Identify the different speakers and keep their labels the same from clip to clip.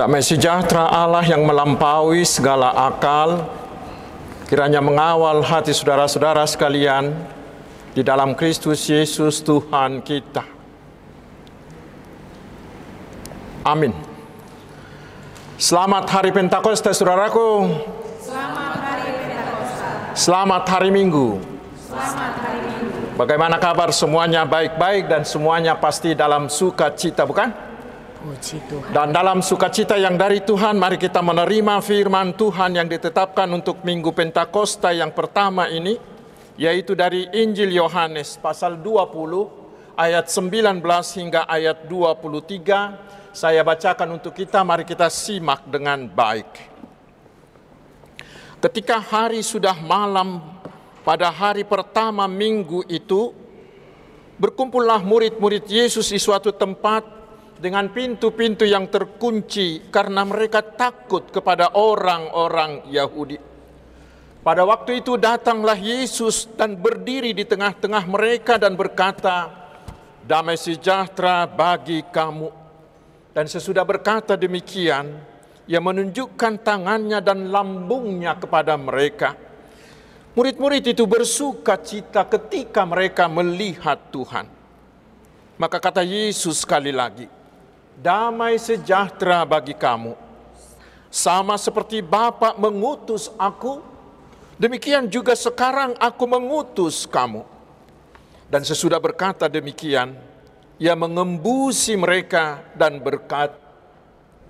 Speaker 1: Damai sejahtera Allah yang melampaui segala akal, kiranya mengawal hati saudara-saudara sekalian di dalam Kristus Yesus Tuhan kita. Amin. Selamat hari Pentakosta, saudaraku.
Speaker 2: Selamat hari Pentakosta.
Speaker 1: Selamat hari Minggu.
Speaker 2: Selamat hari Minggu.
Speaker 1: Bagaimana kabar semuanya baik-baik dan semuanya pasti dalam sukacita, bukan?
Speaker 2: Puji Tuhan.
Speaker 1: Dan dalam sukacita yang dari Tuhan, mari kita menerima firman Tuhan yang ditetapkan untuk Minggu Pentakosta yang pertama ini, yaitu dari Injil Yohanes pasal 20 ayat 19 hingga ayat 23. Saya bacakan untuk kita, mari kita simak dengan baik. Ketika hari sudah malam pada hari pertama minggu itu, berkumpullah murid-murid Yesus di suatu tempat dengan pintu-pintu yang terkunci karena mereka takut kepada orang-orang Yahudi. Pada waktu itu datanglah Yesus dan berdiri di tengah-tengah mereka dan berkata, "Damai sejahtera bagi kamu." Dan sesudah berkata demikian, ia menunjukkan tangannya dan lambungnya kepada mereka. Murid-murid itu bersuka cita ketika mereka melihat Tuhan. Maka kata Yesus sekali lagi, damai sejahtera bagi kamu. Sama seperti Bapa mengutus aku, demikian juga sekarang aku mengutus kamu. Dan sesudah berkata demikian, ia mengembusi mereka dan berkata,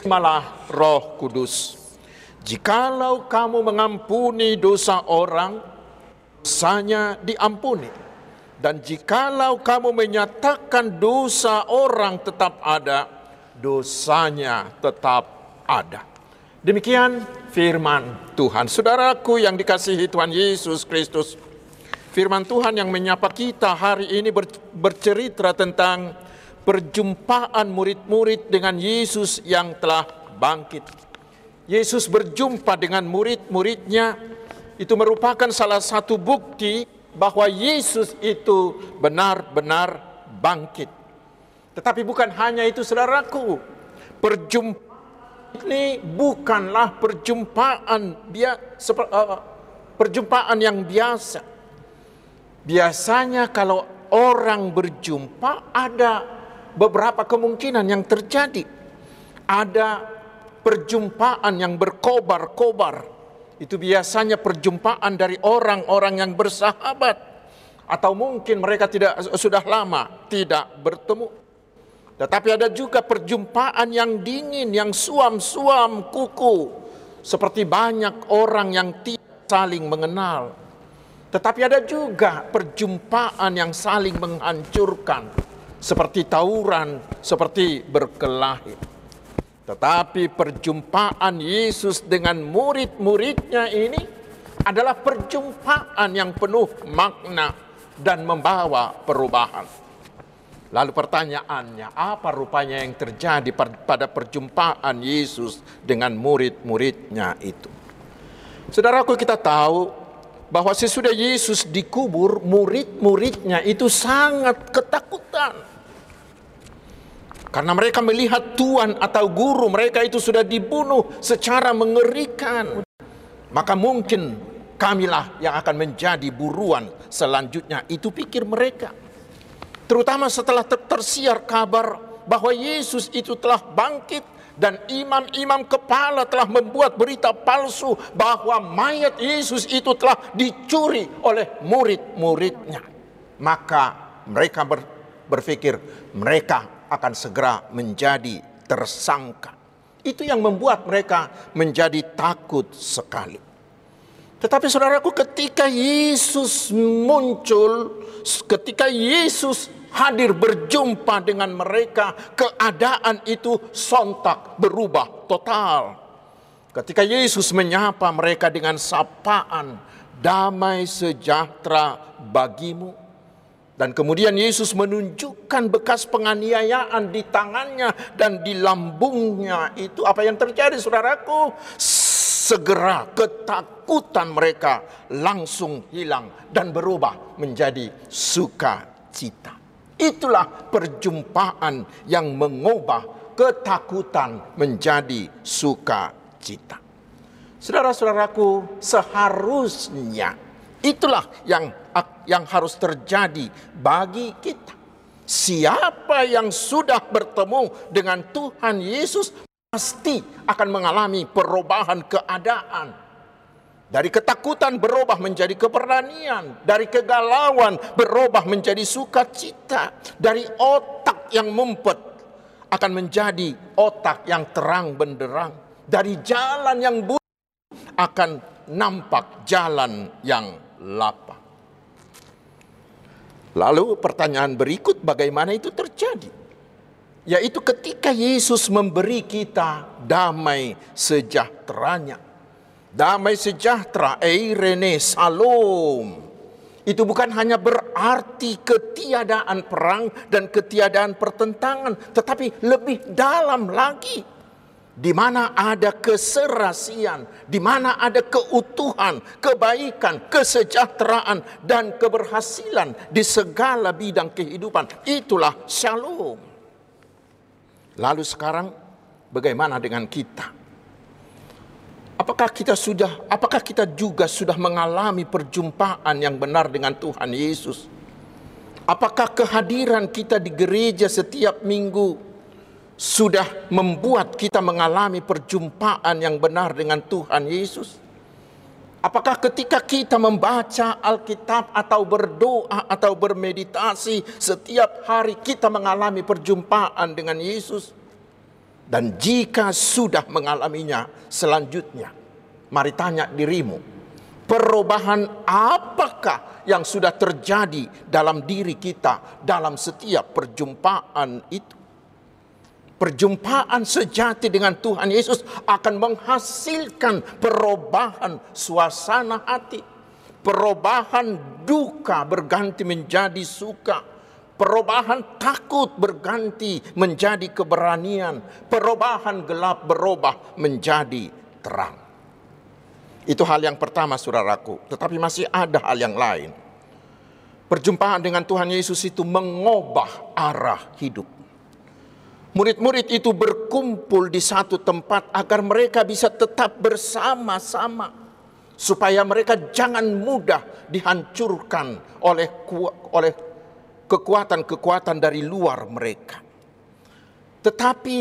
Speaker 1: malah roh kudus. Jikalau kamu mengampuni dosa orang, dosanya diampuni. Dan jikalau kamu menyatakan dosa orang tetap ada, dosanya tetap ada. Demikian firman Tuhan. Saudaraku yang dikasihi Tuhan Yesus Kristus, firman Tuhan yang menyapa kita hari ini bercerita tentang perjumpaan murid-murid dengan Yesus yang telah bangkit. Yesus berjumpa dengan murid-muridnya itu merupakan salah satu bukti bahwa Yesus itu benar-benar bangkit. Tetapi bukan hanya itu saudaraku. Perjumpaan ini bukanlah perjumpaan dia uh, perjumpaan yang biasa. Biasanya kalau orang berjumpa ada beberapa kemungkinan yang terjadi. Ada perjumpaan yang berkobar-kobar. Itu biasanya perjumpaan dari orang-orang yang bersahabat atau mungkin mereka tidak sudah lama tidak bertemu. Tetapi ada juga perjumpaan yang dingin, yang suam-suam kuku. Seperti banyak orang yang tidak saling mengenal. Tetapi ada juga perjumpaan yang saling menghancurkan. Seperti tawuran, seperti berkelahi. Tetapi perjumpaan Yesus dengan murid-muridnya ini adalah perjumpaan yang penuh makna dan membawa perubahan. Lalu pertanyaannya, apa rupanya yang terjadi pada perjumpaan Yesus dengan murid-muridnya itu? Saudaraku kita tahu bahwa sesudah Yesus dikubur, murid-muridnya itu sangat ketakutan. Karena mereka melihat Tuhan atau guru mereka itu sudah dibunuh secara mengerikan. Maka mungkin kamilah yang akan menjadi buruan selanjutnya. Itu pikir mereka. Terutama setelah ter tersiar kabar bahwa Yesus itu telah bangkit dan imam-imam kepala telah membuat berita palsu bahwa mayat Yesus itu telah dicuri oleh murid-muridnya. Maka mereka ber berpikir mereka akan segera menjadi tersangka. Itu yang membuat mereka menjadi takut sekali. Tetapi saudaraku ketika Yesus muncul, ketika Yesus hadir berjumpa dengan mereka, keadaan itu sontak berubah total. Ketika Yesus menyapa mereka dengan sapaan damai sejahtera bagimu. Dan kemudian Yesus menunjukkan bekas penganiayaan di tangannya dan di lambungnya itu apa yang terjadi saudaraku? Segera ketakutan mereka langsung hilang dan berubah menjadi sukacita. Itulah perjumpaan yang mengubah ketakutan menjadi sukacita. Saudara-saudaraku, seharusnya itulah yang yang harus terjadi bagi kita. Siapa yang sudah bertemu dengan Tuhan Yesus pasti akan mengalami perubahan keadaan dari ketakutan berubah menjadi keberanian, dari kegalauan berubah menjadi sukacita, dari otak yang mumpet akan menjadi otak yang terang benderang, dari jalan yang buruk akan nampak jalan yang lapang. Lalu pertanyaan berikut bagaimana itu terjadi? Yaitu ketika Yesus memberi kita damai sejahteranya Damai sejahtera, eirene, salom. Itu bukan hanya berarti ketiadaan perang dan ketiadaan pertentangan, tetapi lebih dalam lagi. Di mana ada keserasian, di mana ada keutuhan, kebaikan, kesejahteraan, dan keberhasilan di segala bidang kehidupan. Itulah shalom. Lalu sekarang bagaimana dengan kita? Apakah kita sudah, apakah kita juga sudah mengalami perjumpaan yang benar dengan Tuhan Yesus? Apakah kehadiran kita di gereja setiap minggu sudah membuat kita mengalami perjumpaan yang benar dengan Tuhan Yesus? Apakah ketika kita membaca Alkitab atau berdoa atau bermeditasi setiap hari kita mengalami perjumpaan dengan Yesus? Dan jika sudah mengalaminya selanjutnya, mari tanya dirimu, perubahan apakah yang sudah terjadi dalam diri kita dalam setiap perjumpaan itu? Perjumpaan sejati dengan Tuhan Yesus akan menghasilkan perubahan suasana hati. Perubahan duka berganti menjadi suka Perubahan takut berganti menjadi keberanian. Perubahan gelap berubah menjadi terang. Itu hal yang pertama saudaraku. Tetapi masih ada hal yang lain. Perjumpaan dengan Tuhan Yesus itu mengubah arah hidup. Murid-murid itu berkumpul di satu tempat agar mereka bisa tetap bersama-sama supaya mereka jangan mudah dihancurkan oleh oleh kekuatan-kekuatan dari luar mereka. Tetapi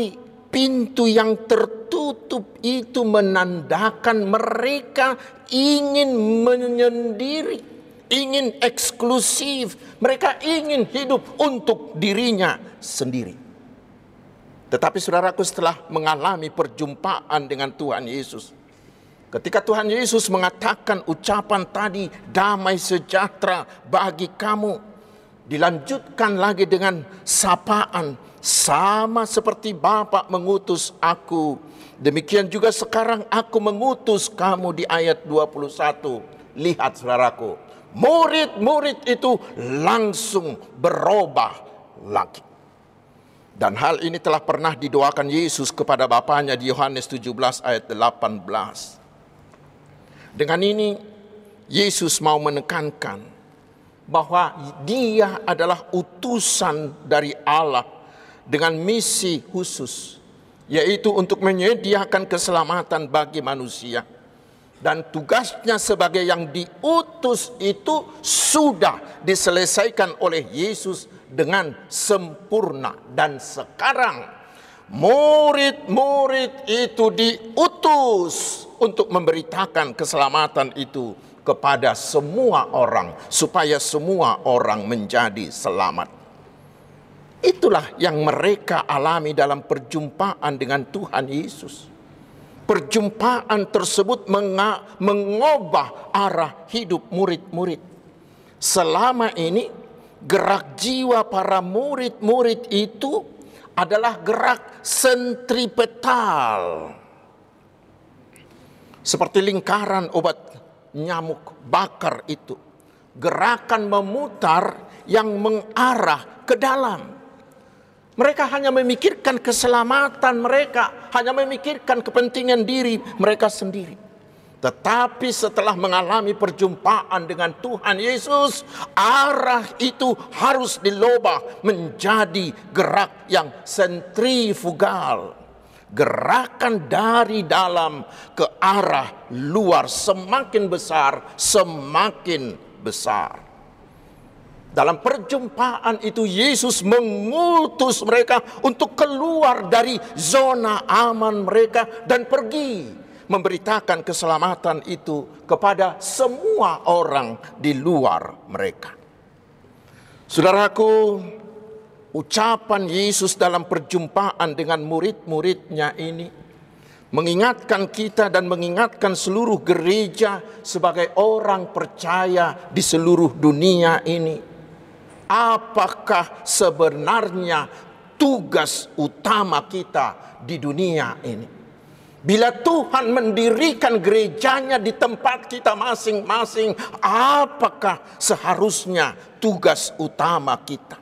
Speaker 1: pintu yang tertutup itu menandakan mereka ingin menyendiri, ingin eksklusif, mereka ingin hidup untuk dirinya sendiri. Tetapi saudaraku setelah mengalami perjumpaan dengan Tuhan Yesus, ketika Tuhan Yesus mengatakan ucapan tadi damai sejahtera bagi kamu, Dilanjutkan lagi dengan sapaan sama seperti Bapa mengutus aku. Demikian juga sekarang aku mengutus kamu di ayat 21. Lihat saudaraku, murid-murid itu langsung berubah lagi. Dan hal ini telah pernah didoakan Yesus kepada Bapaknya di Yohanes 17 ayat 18. Dengan ini Yesus mau menekankan bahwa dia adalah utusan dari Allah dengan misi khusus yaitu untuk menyediakan keselamatan bagi manusia. Dan tugasnya sebagai yang diutus itu sudah diselesaikan oleh Yesus dengan sempurna. Dan sekarang murid-murid itu diutus untuk memberitakan keselamatan itu kepada semua orang supaya semua orang menjadi selamat. Itulah yang mereka alami dalam perjumpaan dengan Tuhan Yesus. Perjumpaan tersebut mengubah arah hidup murid-murid. Selama ini gerak jiwa para murid-murid itu adalah gerak sentripetal. Seperti lingkaran obat nyamuk bakar itu. Gerakan memutar yang mengarah ke dalam. Mereka hanya memikirkan keselamatan mereka, hanya memikirkan kepentingan diri mereka sendiri. Tetapi setelah mengalami perjumpaan dengan Tuhan Yesus, arah itu harus dilobah menjadi gerak yang sentrifugal. Gerakan dari dalam ke arah luar semakin besar, semakin besar. Dalam perjumpaan itu Yesus mengutus mereka untuk keluar dari zona aman mereka dan pergi memberitakan keselamatan itu kepada semua orang di luar mereka. Saudaraku, ucapan Yesus dalam perjumpaan dengan murid-muridnya ini mengingatkan kita dan mengingatkan seluruh gereja sebagai orang percaya di seluruh dunia ini apakah sebenarnya tugas utama kita di dunia ini. Bila Tuhan mendirikan gerejanya di tempat kita masing-masing, apakah seharusnya tugas utama kita?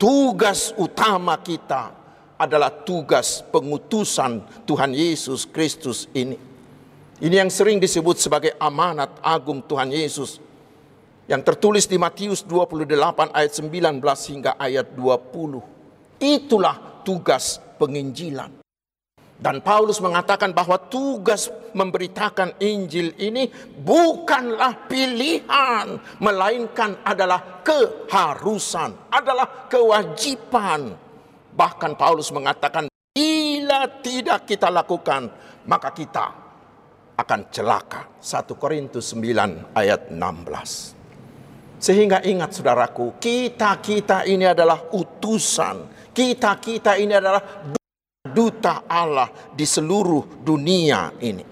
Speaker 1: Tugas utama kita adalah tugas pengutusan Tuhan Yesus Kristus ini. Ini yang sering disebut sebagai amanat agung Tuhan Yesus yang tertulis di Matius 28 ayat 19 hingga ayat 20. Itulah tugas penginjilan. Dan Paulus mengatakan bahwa tugas memberitakan Injil ini bukanlah pilihan, melainkan adalah keharusan, adalah kewajiban. Bahkan Paulus mengatakan, bila tidak kita lakukan, maka kita akan celaka. 1 Korintus 9 ayat 16. Sehingga ingat saudaraku, kita-kita ini adalah utusan. Kita-kita ini adalah duta Allah di seluruh dunia ini.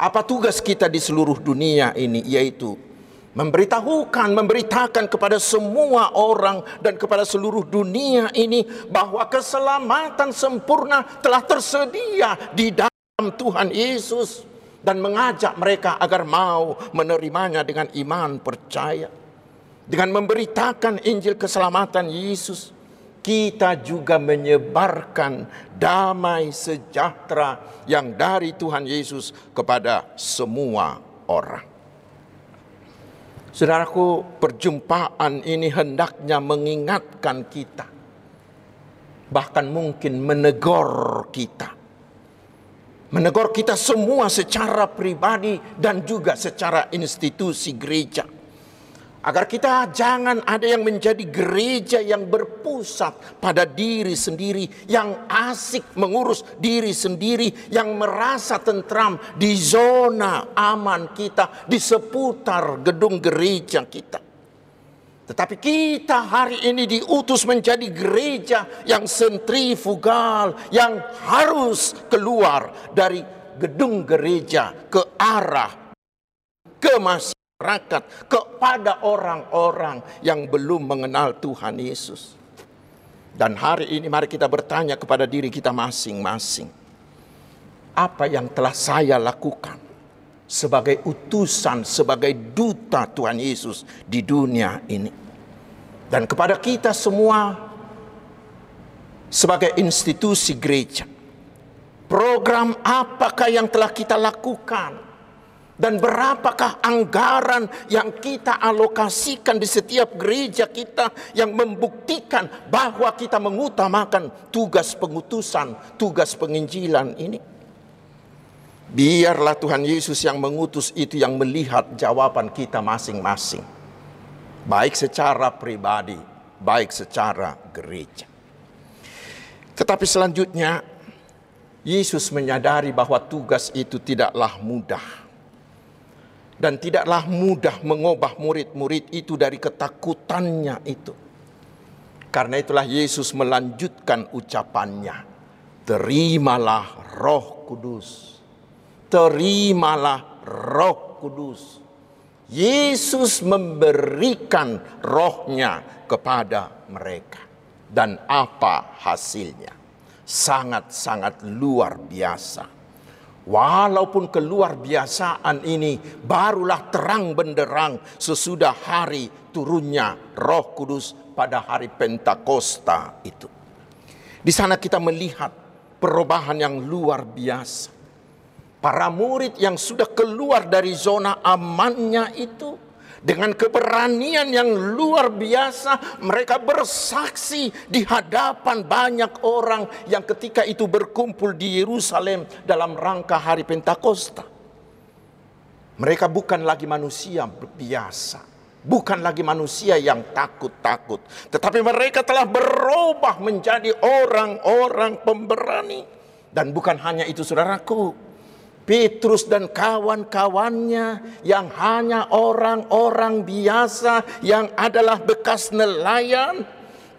Speaker 1: Apa tugas kita di seluruh dunia ini? Yaitu memberitahukan, memberitakan kepada semua orang dan kepada seluruh dunia ini bahwa keselamatan sempurna telah tersedia di dalam Tuhan Yesus dan mengajak mereka agar mau menerimanya dengan iman percaya. Dengan memberitakan Injil keselamatan Yesus, kita juga menyebarkan damai sejahtera yang dari Tuhan Yesus kepada semua orang. Saudaraku, perjumpaan ini hendaknya mengingatkan kita, bahkan mungkin menegur kita, menegur kita semua secara pribadi dan juga secara institusi gereja Agar kita jangan ada yang menjadi gereja yang berpusat pada diri sendiri, yang asik mengurus diri sendiri, yang merasa tentram di zona aman kita, di seputar gedung gereja kita. Tetapi kita hari ini diutus menjadi gereja yang sentrifugal, yang harus keluar dari gedung gereja ke arah ke masyarakat masyarakat kepada orang-orang yang belum mengenal Tuhan Yesus. Dan hari ini mari kita bertanya kepada diri kita masing-masing. Apa yang telah saya lakukan sebagai utusan, sebagai duta Tuhan Yesus di dunia ini. Dan kepada kita semua sebagai institusi gereja. Program apakah yang telah kita lakukan dan berapakah anggaran yang kita alokasikan di setiap gereja kita yang membuktikan bahwa kita mengutamakan tugas pengutusan, tugas penginjilan ini. Biarlah Tuhan Yesus yang mengutus itu yang melihat jawaban kita masing-masing. Baik secara pribadi, baik secara gereja. Tetapi selanjutnya, Yesus menyadari bahwa tugas itu tidaklah mudah dan tidaklah mudah mengubah murid-murid itu dari ketakutannya itu. Karena itulah Yesus melanjutkan ucapannya. Terimalah roh kudus. Terimalah roh kudus. Yesus memberikan rohnya kepada mereka. Dan apa hasilnya? Sangat-sangat luar biasa Walaupun keluar biasaan ini barulah terang benderang sesudah hari turunnya Roh Kudus pada hari Pentakosta itu. Di sana kita melihat perubahan yang luar biasa. Para murid yang sudah keluar dari zona amannya itu dengan keberanian yang luar biasa mereka bersaksi di hadapan banyak orang yang ketika itu berkumpul di Yerusalem dalam rangka hari Pentakosta. Mereka bukan lagi manusia biasa, bukan lagi manusia yang takut-takut, tetapi mereka telah berubah menjadi orang-orang pemberani. Dan bukan hanya itu saudaraku, Petrus dan kawan-kawannya yang hanya orang-orang biasa yang adalah bekas nelayan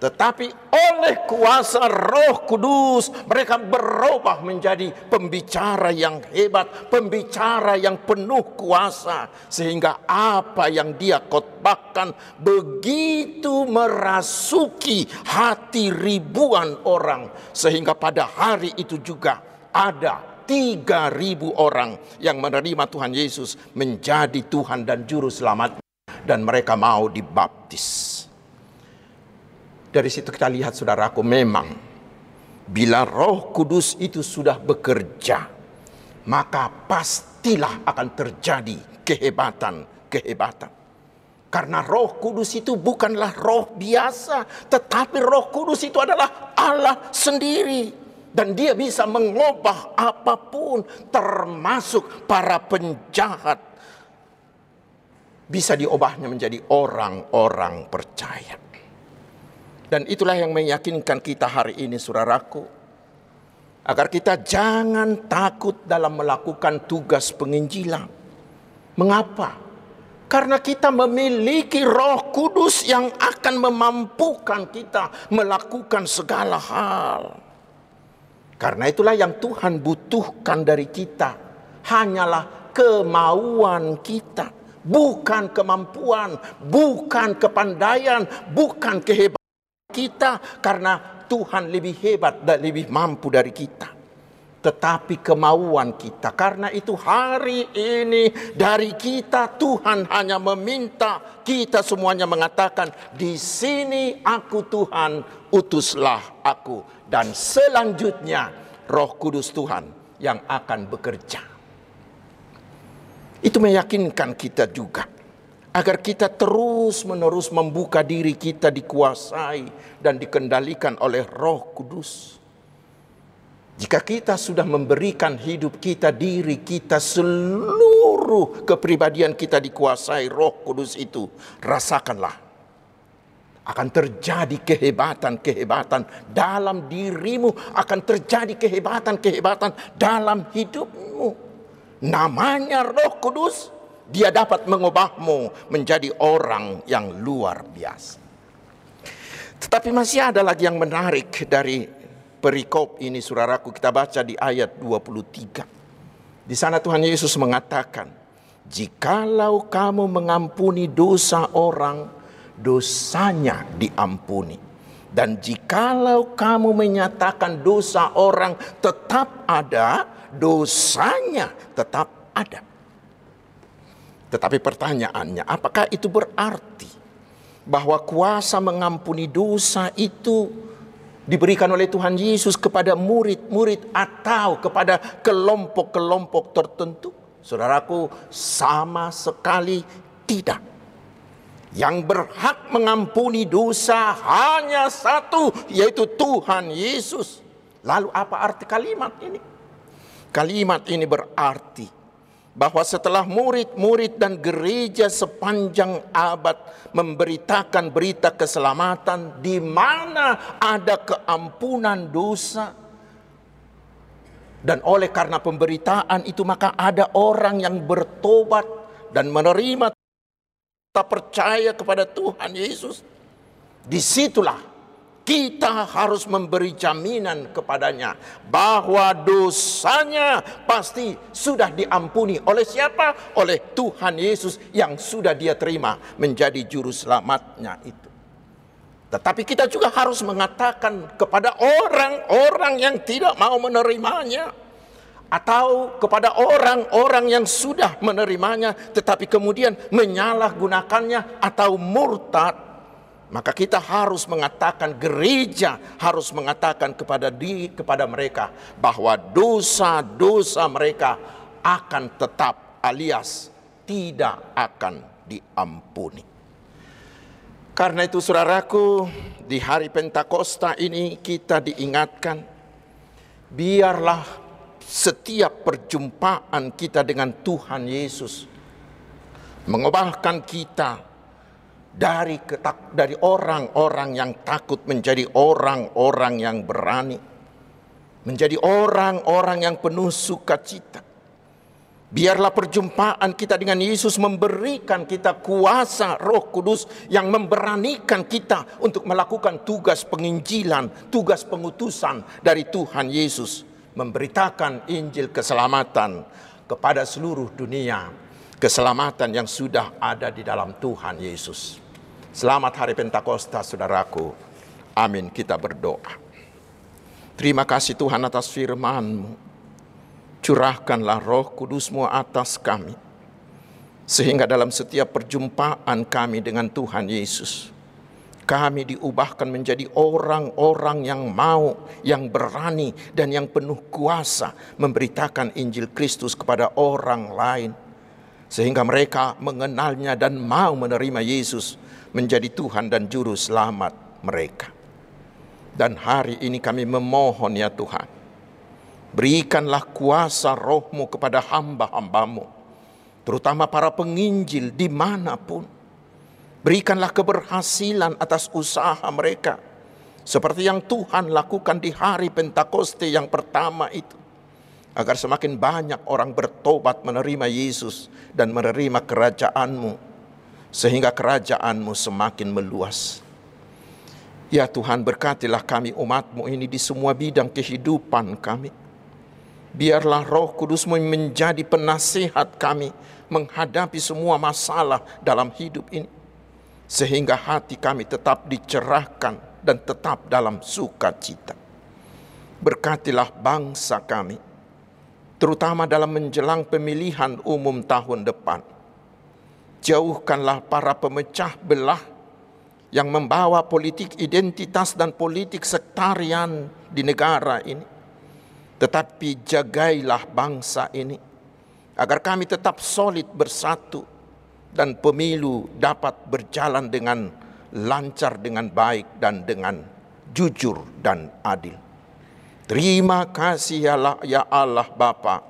Speaker 1: tetapi oleh kuasa Roh Kudus mereka berubah menjadi pembicara yang hebat, pembicara yang penuh kuasa sehingga apa yang dia khotbahkan begitu merasuki hati ribuan orang sehingga pada hari itu juga ada tiga ribu orang yang menerima Tuhan Yesus menjadi Tuhan dan Juru Selamat dan mereka mau dibaptis. Dari situ kita lihat saudaraku memang bila roh kudus itu sudah bekerja maka pastilah akan terjadi kehebatan-kehebatan. Karena roh kudus itu bukanlah roh biasa tetapi roh kudus itu adalah Allah sendiri dan dia bisa mengubah apa pun termasuk para penjahat. Bisa diubahnya menjadi orang-orang percaya. Dan itulah yang meyakinkan kita hari ini saudaraku. Agar kita jangan takut dalam melakukan tugas penginjilan. Mengapa? Karena kita memiliki Roh Kudus yang akan memampukan kita melakukan segala hal. Karena itulah yang Tuhan butuhkan dari kita hanyalah kemauan kita, bukan kemampuan, bukan kepandaian, bukan kehebatan kita karena Tuhan lebih hebat dan lebih mampu dari kita. Tetapi kemauan kita karena itu hari ini dari kita Tuhan hanya meminta kita semuanya mengatakan di sini aku Tuhan utuslah aku dan selanjutnya Roh Kudus Tuhan yang akan bekerja. Itu meyakinkan kita juga agar kita terus-menerus membuka diri kita dikuasai dan dikendalikan oleh Roh Kudus. Jika kita sudah memberikan hidup kita, diri kita, seluruh kepribadian kita dikuasai Roh Kudus itu, rasakanlah akan terjadi kehebatan-kehebatan dalam dirimu, akan terjadi kehebatan-kehebatan dalam hidupmu. Namanya Roh Kudus, dia dapat mengubahmu menjadi orang yang luar biasa. Tetapi masih ada lagi yang menarik dari perikop ini saudaraku kita baca di ayat 23. Di sana Tuhan Yesus mengatakan, "Jikalau kamu mengampuni dosa orang, dosanya diampuni. Dan jikalau kamu menyatakan dosa orang tetap ada, dosanya tetap ada. Tetapi pertanyaannya, apakah itu berarti bahwa kuasa mengampuni dosa itu diberikan oleh Tuhan Yesus kepada murid-murid atau kepada kelompok-kelompok tertentu? Saudaraku, sama sekali tidak. Yang berhak mengampuni dosa hanya satu, yaitu Tuhan Yesus. Lalu apa arti kalimat ini? Kalimat ini berarti bahwa setelah murid-murid dan gereja sepanjang abad memberitakan berita keselamatan di mana ada keampunan dosa dan oleh karena pemberitaan itu maka ada orang yang bertobat dan menerima kita percaya kepada Tuhan Yesus, di situlah kita harus memberi jaminan kepadanya bahwa dosanya pasti sudah diampuni oleh siapa? Oleh Tuhan Yesus yang sudah dia terima menjadi juru selamatnya itu. Tetapi kita juga harus mengatakan kepada orang-orang yang tidak mau menerimanya, atau kepada orang-orang yang sudah menerimanya tetapi kemudian menyalahgunakannya atau murtad maka kita harus mengatakan gereja harus mengatakan kepada di kepada mereka bahwa dosa-dosa mereka akan tetap alias tidak akan diampuni. Karena itu saudaraku, di hari Pentakosta ini kita diingatkan, biarlah setiap perjumpaan kita dengan Tuhan Yesus mengubahkan kita dari ketak, dari orang-orang yang takut menjadi orang-orang yang berani, menjadi orang-orang yang penuh sukacita. Biarlah perjumpaan kita dengan Yesus memberikan kita kuasa Roh Kudus yang memberanikan kita untuk melakukan tugas penginjilan, tugas pengutusan dari Tuhan Yesus, memberitakan Injil keselamatan kepada seluruh dunia, keselamatan yang sudah ada di dalam Tuhan Yesus. Selamat hari Pentakosta, saudaraku. Amin. Kita berdoa. Terima kasih Tuhan atas firman-Mu curahkanlah roh kudusmu atas kami. Sehingga dalam setiap perjumpaan kami dengan Tuhan Yesus, kami diubahkan menjadi orang-orang yang mau, yang berani, dan yang penuh kuasa memberitakan Injil Kristus kepada orang lain. Sehingga mereka mengenalnya dan mau menerima Yesus menjadi Tuhan dan Juru Selamat mereka. Dan hari ini kami memohon ya Tuhan, Berikanlah kuasa rohmu kepada hamba-hambamu, terutama para penginjil di mana pun. Berikanlah keberhasilan atas usaha mereka, seperti yang Tuhan lakukan di hari Pentakoste yang pertama itu. Agar semakin banyak orang bertobat menerima Yesus dan menerima kerajaanmu, sehingga kerajaanmu semakin meluas. Ya Tuhan berkatilah kami umatmu ini di semua bidang kehidupan kami Biarlah roh kudusmu menjadi penasihat kami menghadapi semua masalah dalam hidup ini. Sehingga hati kami tetap dicerahkan dan tetap dalam sukacita. Berkatilah bangsa kami, terutama dalam menjelang pemilihan umum tahun depan. Jauhkanlah para pemecah belah yang membawa politik identitas dan politik sektarian di negara ini tetapi jagailah bangsa ini agar kami tetap solid bersatu dan pemilu dapat berjalan dengan lancar dengan baik dan dengan jujur dan adil. Terima kasih ya Allah, ya Allah Bapa,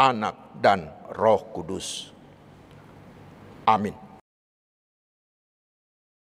Speaker 1: Anak dan Roh Kudus. Amin.